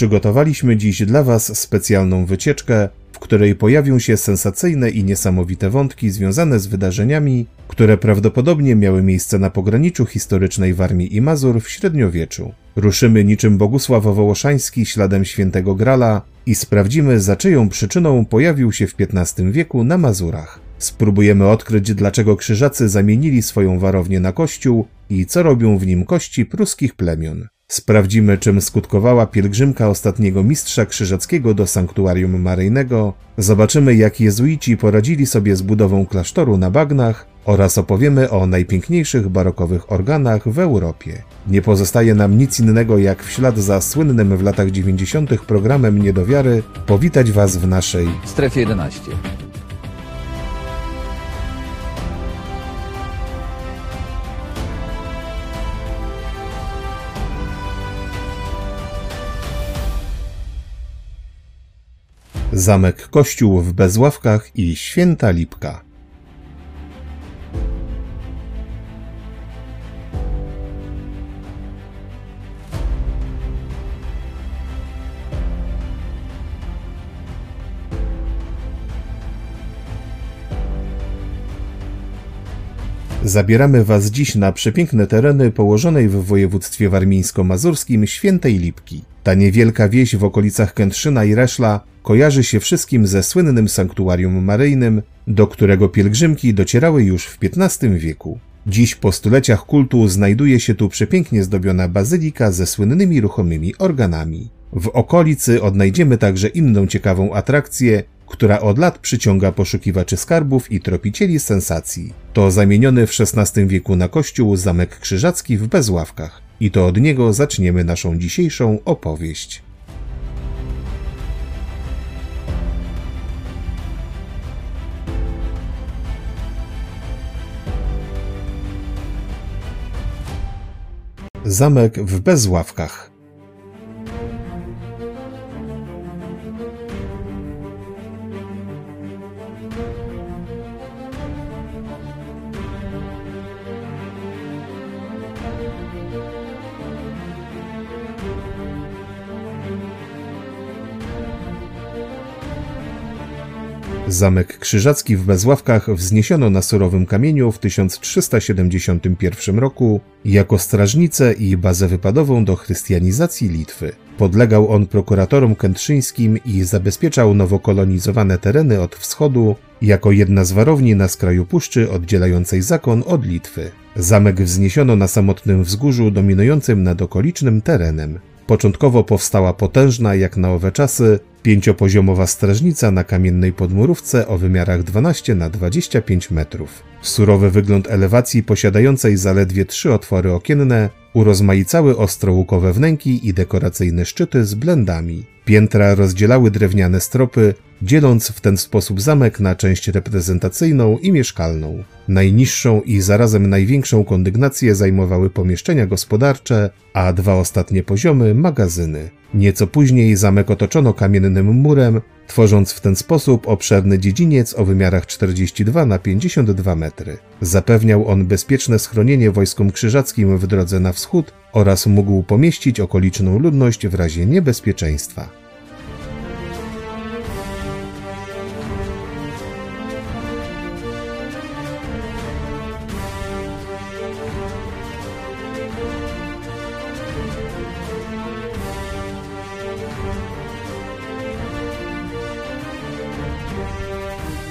Przygotowaliśmy dziś dla Was specjalną wycieczkę, w której pojawią się sensacyjne i niesamowite wątki związane z wydarzeniami, które prawdopodobnie miały miejsce na pograniczu historycznej Warmii i Mazur w średniowieczu. Ruszymy niczym Bogusław Wołoszański śladem świętego Grala i sprawdzimy, za czyją przyczyną pojawił się w XV wieku na Mazurach. Spróbujemy odkryć, dlaczego krzyżacy zamienili swoją warownię na kościół i co robią w nim kości pruskich plemion. Sprawdzimy, czym skutkowała pielgrzymka ostatniego mistrza krzyżackiego do sanktuarium maryjnego, zobaczymy, jak jezuici poradzili sobie z budową klasztoru na bagnach oraz opowiemy o najpiękniejszych barokowych organach w Europie. Nie pozostaje nam nic innego, jak w ślad za słynnym w latach 90. programem Niedowiary powitać Was w naszej strefie 11. Zamek Kościół w Bezławkach i Święta Lipka. Zabieramy Was dziś na przepiękne tereny położonej w województwie warmińsko-mazurskim Świętej Lipki. Ta niewielka wieś w okolicach Kętrzyna i Reszla kojarzy się wszystkim ze słynnym sanktuarium maryjnym, do którego pielgrzymki docierały już w XV wieku. Dziś po stuleciach kultu znajduje się tu przepięknie zdobiona bazylika ze słynnymi ruchomymi organami. W okolicy odnajdziemy także inną ciekawą atrakcję, która od lat przyciąga poszukiwaczy skarbów i tropicieli sensacji. To zamieniony w XVI wieku na kościół Zamek Krzyżacki w Bezławkach. I to od niego zaczniemy naszą dzisiejszą opowieść. Zamek w Bezławkach. Zamek Krzyżacki w Bezławkach wzniesiono na surowym kamieniu w 1371 roku jako strażnicę i bazę wypadową do chrystianizacji Litwy. Podlegał on prokuratorom kętrzyńskim i zabezpieczał nowo kolonizowane tereny od wschodu jako jedna z warowni na skraju puszczy oddzielającej zakon od Litwy. Zamek wzniesiono na samotnym wzgórzu dominującym nad okolicznym terenem. Początkowo powstała potężna, jak na owe czasy, pięciopoziomowa strażnica na kamiennej podmurówce o wymiarach 12 na 25 metrów. Surowy wygląd elewacji posiadającej zaledwie trzy otwory okienne urozmaicały ostrołukowe wnęki i dekoracyjne szczyty z blendami. Piętra rozdzielały drewniane stropy, dzieląc w ten sposób zamek na część reprezentacyjną i mieszkalną. Najniższą i zarazem największą kondygnację zajmowały pomieszczenia gospodarcze, a dwa ostatnie poziomy magazyny. Nieco później zamek otoczono kamiennym murem, tworząc w ten sposób obszerny dziedziniec o wymiarach 42 na 52 metry. Zapewniał on bezpieczne schronienie wojskom krzyżackim w drodze na wschód oraz mógł pomieścić okoliczną ludność w razie niebezpieczeństwa.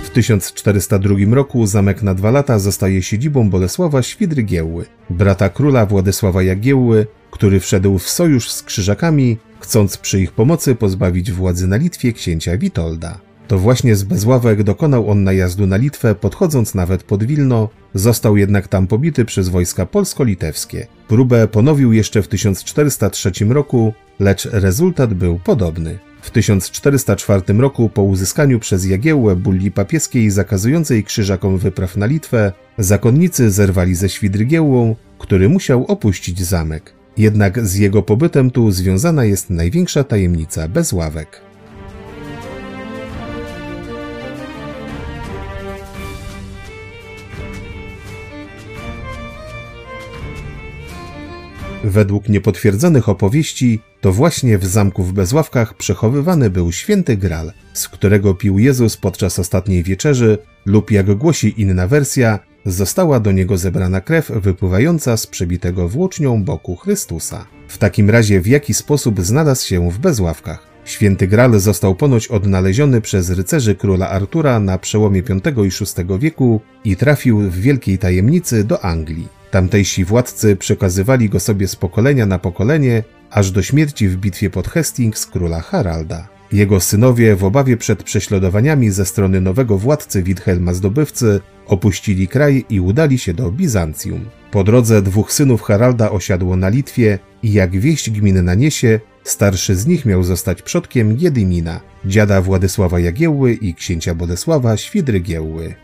W 1402 roku zamek na dwa lata zostaje siedzibą Bolesława Świdry-Giełły, brata króla Władysława Jagiełły, który wszedł w sojusz z Krzyżakami, chcąc przy ich pomocy pozbawić władzy na Litwie księcia Witolda. To właśnie z Bezławek dokonał on najazdu na Litwę, podchodząc nawet pod Wilno, został jednak tam pobity przez wojska polsko-litewskie. Próbę ponowił jeszcze w 1403 roku, lecz rezultat był podobny. W 1404 roku, po uzyskaniu przez Jagiełłę bulli papieskiej zakazującej krzyżakom wypraw na Litwę, zakonnicy zerwali ze Świdrygiełłą, który musiał opuścić zamek. Jednak z jego pobytem tu związana jest największa tajemnica bezławek. Według niepotwierdzonych opowieści, to właśnie w zamku w Bezławkach przechowywany był święty Gral, z którego pił Jezus podczas ostatniej wieczerzy, lub jak głosi inna wersja, została do niego zebrana krew wypływająca z przebitego włócznią boku Chrystusa. W takim razie w jaki sposób znalazł się w Bezławkach? Święty Gral został ponoć odnaleziony przez rycerzy króla Artura na przełomie V i VI wieku i trafił w wielkiej tajemnicy do Anglii. Tamtejsi władcy przekazywali go sobie z pokolenia na pokolenie, aż do śmierci w bitwie pod Hastings króla Haralda. Jego synowie w obawie przed prześladowaniami ze strony nowego władcy Wilhelma Zdobywcy opuścili kraj i udali się do Bizancjum. Po drodze dwóch synów Haralda osiadło na Litwie i jak wieść gminna niesie, starszy z nich miał zostać przodkiem Giedymina, dziada Władysława Jagiełły i księcia Bolesława Świdrygiełły.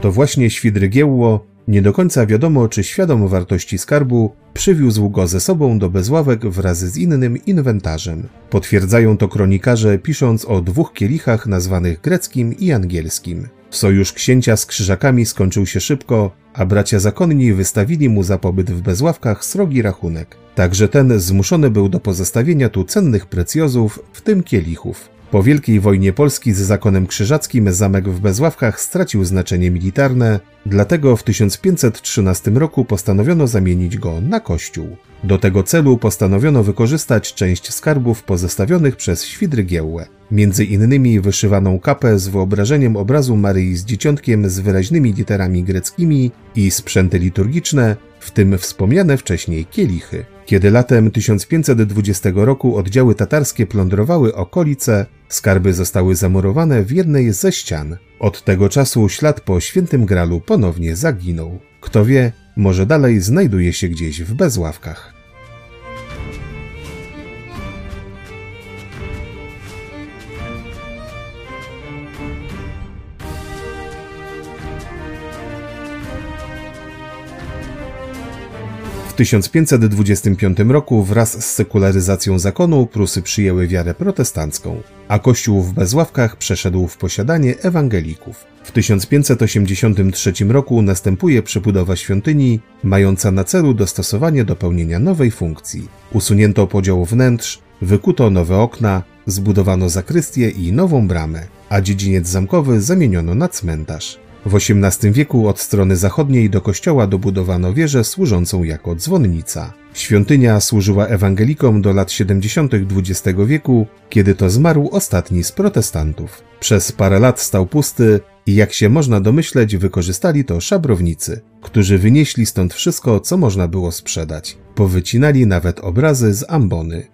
To właśnie Świdrygiełło, nie do końca wiadomo czy świadom wartości skarbu, przywiózł go ze sobą do Bezławek wraz z innym inwentarzem. Potwierdzają to kronikarze pisząc o dwóch kielichach nazwanych greckim i angielskim. Sojusz księcia z krzyżakami skończył się szybko, a bracia zakonni wystawili mu za pobyt w Bezławkach srogi rachunek. Także ten zmuszony był do pozostawienia tu cennych precjozów, w tym kielichów. Po Wielkiej Wojnie Polski z zakonem krzyżackim zamek w Bezławkach stracił znaczenie militarne, dlatego w 1513 roku postanowiono zamienić go na kościół. Do tego celu postanowiono wykorzystać część skarbów pozostawionych przez Świdrygiełłę, między innymi wyszywaną kapę z wyobrażeniem obrazu Maryi z Dzieciątkiem z wyraźnymi literami greckimi i sprzęty liturgiczne, w tym wspomniane wcześniej kielichy. Kiedy latem 1520 roku oddziały tatarskie plądrowały okolice, skarby zostały zamurowane w jednej ze ścian. Od tego czasu ślad po świętym gralu ponownie zaginął. Kto wie, może dalej znajduje się gdzieś w bezławkach. 1525 roku wraz z sekularyzacją zakonu Prusy przyjęły wiarę protestancką, a kościół w Bezławkach przeszedł w posiadanie ewangelików. W 1583 roku następuje przebudowa świątyni, mająca na celu dostosowanie do pełnienia nowej funkcji. Usunięto podział wnętrz, wykuto nowe okna, zbudowano zakrystię i nową bramę, a dziedziniec zamkowy zamieniono na cmentarz. W XVIII wieku od strony zachodniej do kościoła dobudowano wieżę służącą jako dzwonnica. Świątynia służyła ewangelikom do lat 70. XX wieku, kiedy to zmarł ostatni z protestantów. Przez parę lat stał pusty i jak się można domyśleć, wykorzystali to szabrownicy, którzy wynieśli stąd wszystko, co można było sprzedać. Powycinali nawet obrazy z ambony.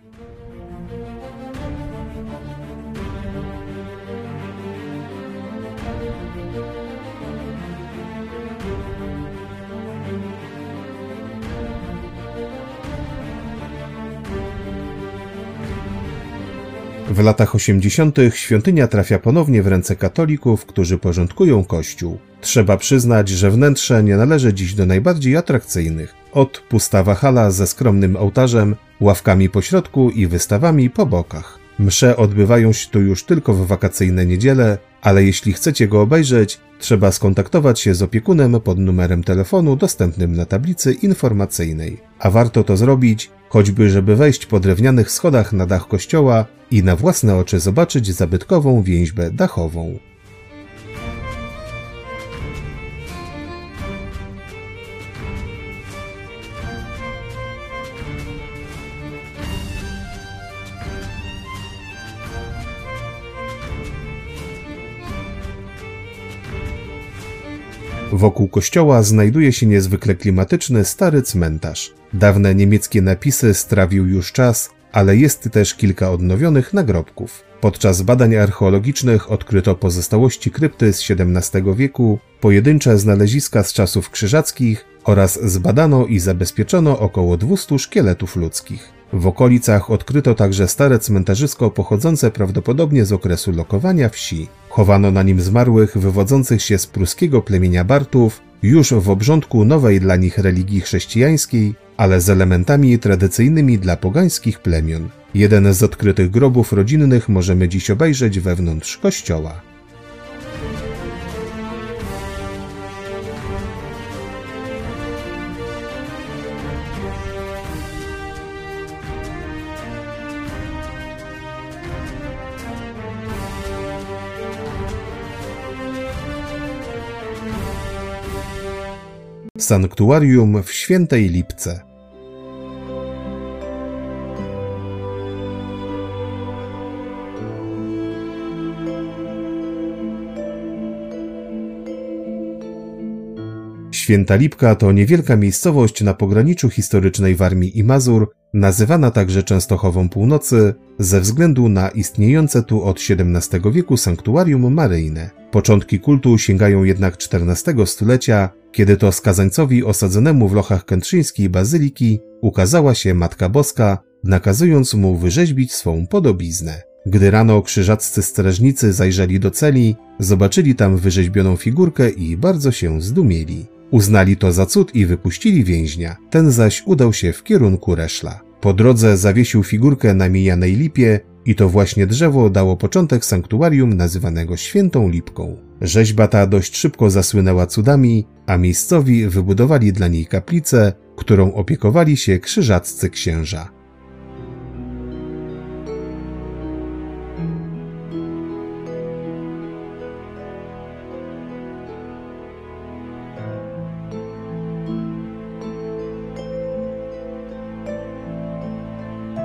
W latach 80. świątynia trafia ponownie w ręce katolików, którzy porządkują kościół. Trzeba przyznać, że wnętrze nie należy dziś do najbardziej atrakcyjnych. Od pustawa hala ze skromnym ołtarzem, ławkami po środku i wystawami po bokach. Msze odbywają się tu już tylko w wakacyjne niedziele, ale jeśli chcecie go obejrzeć, trzeba skontaktować się z opiekunem pod numerem telefonu dostępnym na tablicy informacyjnej. A warto to zrobić, choćby żeby wejść po drewnianych schodach na dach kościoła i na własne oczy zobaczyć zabytkową więźbę dachową. Wokół kościoła znajduje się niezwykle klimatyczny stary cmentarz. Dawne niemieckie napisy strawił już czas, ale jest też kilka odnowionych nagrobków. Podczas badań archeologicznych odkryto pozostałości krypty z XVII wieku, pojedyncze znaleziska z czasów krzyżackich oraz zbadano i zabezpieczono około 200 szkieletów ludzkich. W okolicach odkryto także stare cmentarzysko pochodzące prawdopodobnie z okresu lokowania wsi. Chowano na nim zmarłych wywodzących się z pruskiego plemienia Bartów już w obrządku nowej dla nich religii chrześcijańskiej, ale z elementami tradycyjnymi dla pogańskich plemion. Jeden z odkrytych grobów rodzinnych możemy dziś obejrzeć wewnątrz kościoła. Sanktuarium w Świętej Lipce. Święta Lipka to niewielka miejscowość na pograniczu historycznej Warmii i Mazur, nazywana także Częstochową Północy, ze względu na istniejące tu od XVII wieku sanktuarium maryjne. Początki kultu sięgają jednak XIV stulecia, kiedy to skazańcowi osadzonemu w lochach kętrzyńskiej bazyliki ukazała się Matka Boska, nakazując mu wyrzeźbić swą podobiznę. Gdy rano krzyżaccy strażnicy zajrzeli do celi, zobaczyli tam wyrzeźbioną figurkę i bardzo się zdumieli. Uznali to za cud i wypuścili więźnia, ten zaś udał się w kierunku Reszla. Po drodze zawiesił figurkę na mijanej lipie i to właśnie drzewo dało początek sanktuarium nazywanego Świętą Lipką. Rzeźba ta dość szybko zasłynęła cudami, a miejscowi wybudowali dla niej kaplicę, którą opiekowali się krzyżaccy księża.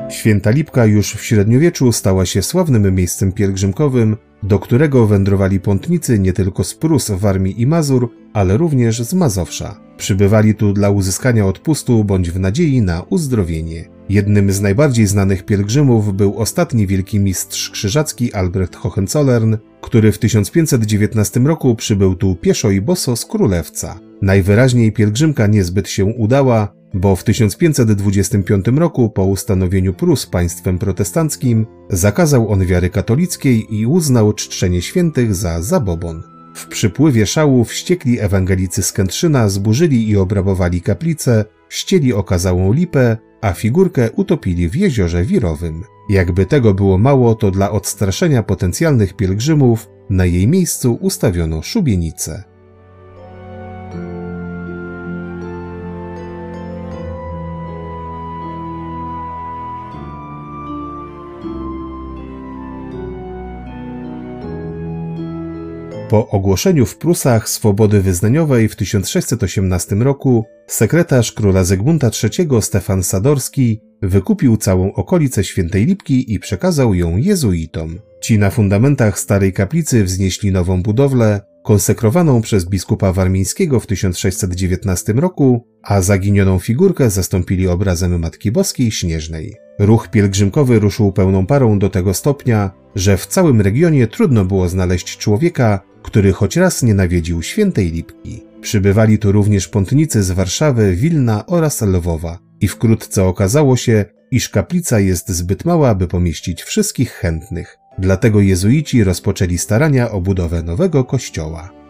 Święta Lipka już w średniowieczu stała się sławnym miejscem pielgrzymkowym, do którego wędrowali pątnicy nie tylko z Prus, Warmii i Mazur, ale również z Mazowsza. Przybywali tu dla uzyskania odpustu bądź w nadziei na uzdrowienie. Jednym z najbardziej znanych pielgrzymów był ostatni wielki mistrz krzyżacki Albrecht Hohenzollern, który w 1519 roku przybył tu pieszo i boso z Królewca. Najwyraźniej pielgrzymka niezbyt się udała, bo w 1525 roku po ustanowieniu Prus państwem protestanckim zakazał on wiary katolickiej i uznał czczenie świętych za zabobon. W przypływie szału wściekli ewangelicy z Kętrzyna zburzyli i obrabowali kaplicę, ścieli okazałą lipę, a figurkę utopili w jeziorze wirowym. Jakby tego było mało, to dla odstraszenia potencjalnych pielgrzymów na jej miejscu ustawiono szubienicę. Po ogłoszeniu w Prusach swobody wyznaniowej w 1618 roku sekretarz króla Zygmunta III Stefan Sadorski wykupił całą okolicę Świętej Lipki i przekazał ją jezuitom. Ci na fundamentach starej kaplicy wznieśli nową budowlę, konsekrowaną przez biskupa warmińskiego w 1619 roku, a zaginioną figurkę zastąpili obrazem Matki Boskiej Śnieżnej. Ruch pielgrzymkowy ruszył pełną parą do tego stopnia, że w całym regionie trudno było znaleźć człowieka, który choć raz nie nawiedził świętej Lipki. Przybywali tu również pątnicy z Warszawy, Wilna oraz Lwowa i wkrótce okazało się, iż kaplica jest zbyt mała, by pomieścić wszystkich chętnych. Dlatego jezuici rozpoczęli starania o budowę nowego kościoła.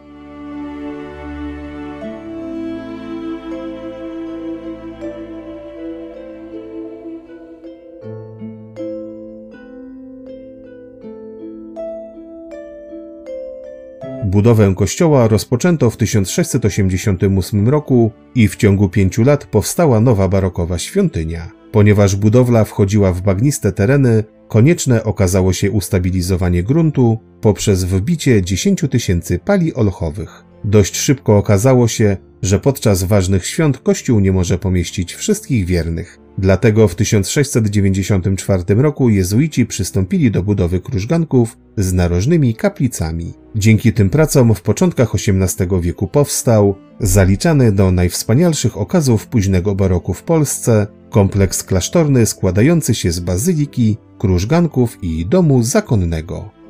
Budowę kościoła rozpoczęto w 1688 roku i w ciągu pięciu lat powstała nowa barokowa świątynia. Ponieważ budowla wchodziła w bagniste tereny, konieczne okazało się ustabilizowanie gruntu poprzez wbicie 10 tysięcy pali olchowych. Dość szybko okazało się, że podczas ważnych świąt Kościół nie może pomieścić wszystkich wiernych. Dlatego w 1694 roku jezuici przystąpili do budowy krużganków z narożnymi kaplicami. Dzięki tym pracom w początkach XVIII wieku powstał, zaliczany do najwspanialszych okazów późnego baroku w Polsce, kompleks klasztorny składający się z bazyliki, krużganków i domu zakonnego.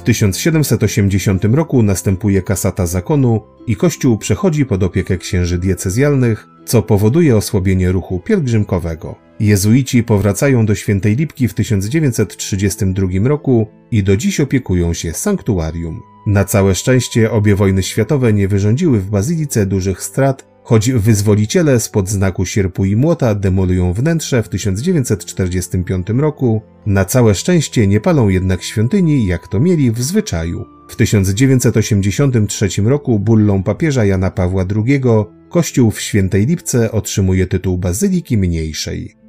W 1780 roku następuje kasata zakonu i kościół przechodzi pod opiekę księży diecezjalnych, co powoduje osłabienie ruchu pielgrzymkowego. Jezuici powracają do Świętej Lipki w 1932 roku i do dziś opiekują się sanktuarium. Na całe szczęście obie wojny światowe nie wyrządziły w bazylice dużych strat Choć wyzwoliciele spod znaku sierpu i młota demolują wnętrze w 1945 roku, na całe szczęście nie palą jednak świątyni, jak to mieli w zwyczaju. W 1983 roku bullą papieża Jana Pawła II kościół w Świętej Lipce otrzymuje tytuł bazyliki mniejszej.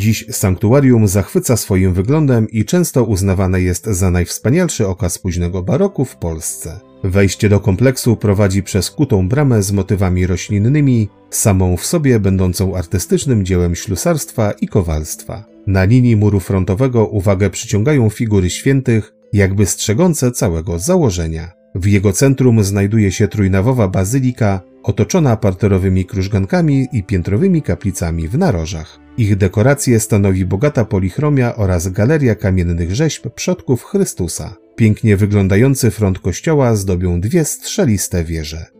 Dziś sanktuarium zachwyca swoim wyglądem i często uznawane jest za najwspanialszy okaz późnego baroku w Polsce. Wejście do kompleksu prowadzi przez kutą bramę z motywami roślinnymi, samą w sobie będącą artystycznym dziełem ślusarstwa i kowalstwa. Na linii muru frontowego uwagę przyciągają figury świętych, jakby strzegące całego założenia. W jego centrum znajduje się trójnawowa bazylika, otoczona parterowymi krużgankami i piętrowymi kaplicami w narożach. Ich dekoracje stanowi bogata polichromia oraz galeria kamiennych rzeźb przodków Chrystusa. Pięknie wyglądający front kościoła zdobią dwie strzeliste wieże.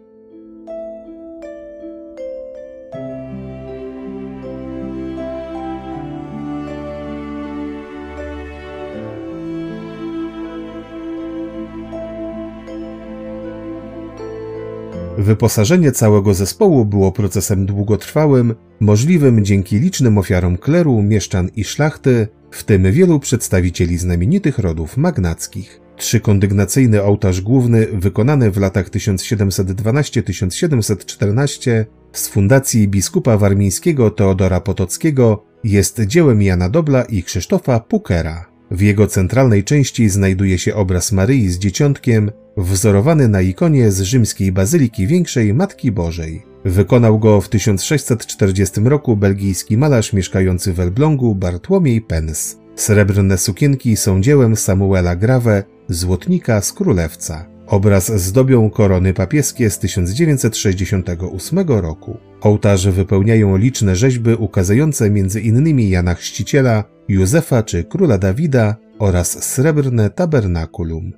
Wyposażenie całego zespołu było procesem długotrwałym, możliwym dzięki licznym ofiarom kleru, mieszczan i szlachty, w tym wielu przedstawicieli znamienitych rodów magnackich. Trzykondygnacyjny ołtarz główny, wykonany w latach 1712-1714 z fundacji biskupa warmińskiego Teodora Potockiego, jest dziełem Jana Dobla i Krzysztofa Pukera. W jego centralnej części znajduje się obraz Maryi z dzieciątkiem, wzorowany na ikonie z rzymskiej bazyliki większej Matki Bożej. Wykonał go w 1640 roku belgijski malarz mieszkający w Elblągu Bartłomiej Pens. Srebrne sukienki są dziełem Samuela Grave, złotnika z Królewca. Obraz zdobią korony papieskie z 1968 roku. Ołtarze wypełniają liczne rzeźby ukazujące m.in. Jana Chrzciciela, Józefa czy króla Dawida oraz srebrne tabernakulum.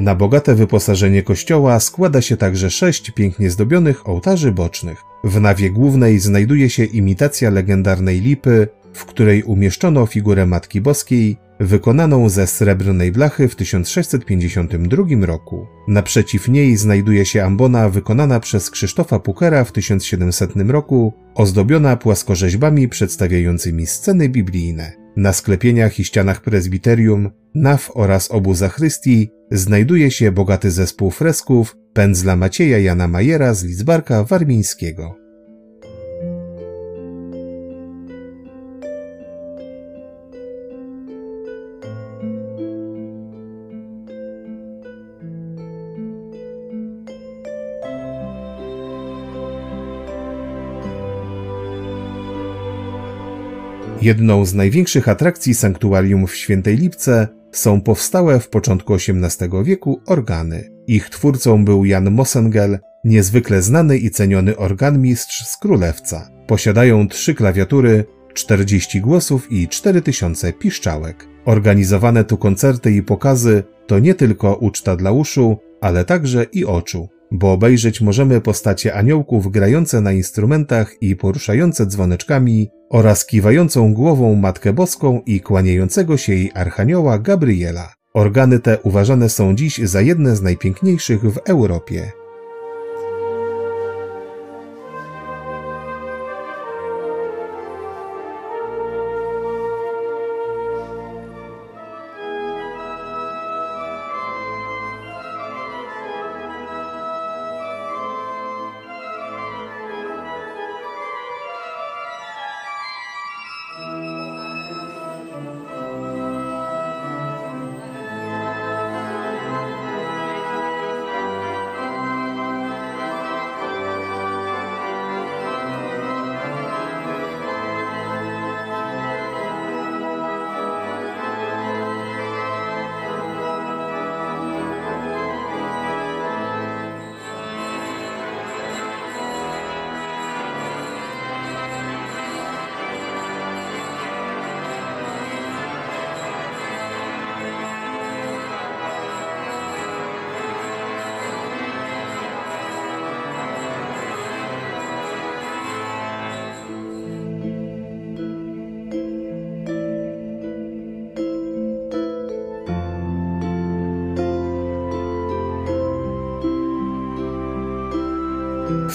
Na bogate wyposażenie kościoła składa się także sześć pięknie zdobionych ołtarzy bocznych. W nawie głównej znajduje się imitacja legendarnej lipy, w której umieszczono figurę Matki Boskiej, wykonaną ze srebrnej blachy w 1652 roku. Naprzeciw niej znajduje się ambona wykonana przez Krzysztofa Pukera w 1700 roku, ozdobiona płaskorzeźbami przedstawiającymi sceny biblijne. Na sklepieniach i ścianach prezbiterium, naw oraz obu zachrystii znajduje się bogaty zespół fresków pędzla Macieja Jana Majera z Lidzbarka Warmińskiego. Jedną z największych atrakcji sanktuarium w Świętej Lipce są powstałe w początku XVIII wieku organy. Ich twórcą był Jan Mosengel, niezwykle znany i ceniony organmistrz z Królewca. Posiadają trzy klawiatury, 40 głosów i 4000 piszczałek. Organizowane tu koncerty i pokazy to nie tylko uczta dla uszu, ale także i oczu bo obejrzeć możemy postacie aniołków grające na instrumentach i poruszające dzwoneczkami oraz kiwającą głową Matkę Boską i kłaniającego się jej Archanioła Gabriela. Organy te uważane są dziś za jedne z najpiękniejszych w Europie.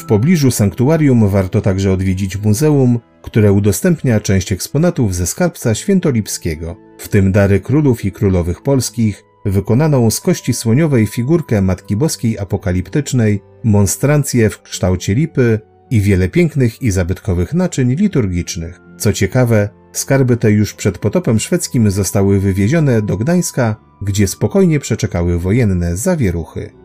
W pobliżu sanktuarium warto także odwiedzić muzeum, które udostępnia część eksponatów ze skarbca świętolipskiego, w tym dary królów i królowych polskich, wykonaną z kości słoniowej figurkę Matki Boskiej Apokaliptycznej, monstrancję w kształcie lipy i wiele pięknych i zabytkowych naczyń liturgicznych. Co ciekawe, skarby te już przed potopem szwedzkim zostały wywiezione do Gdańska, gdzie spokojnie przeczekały wojenne zawieruchy.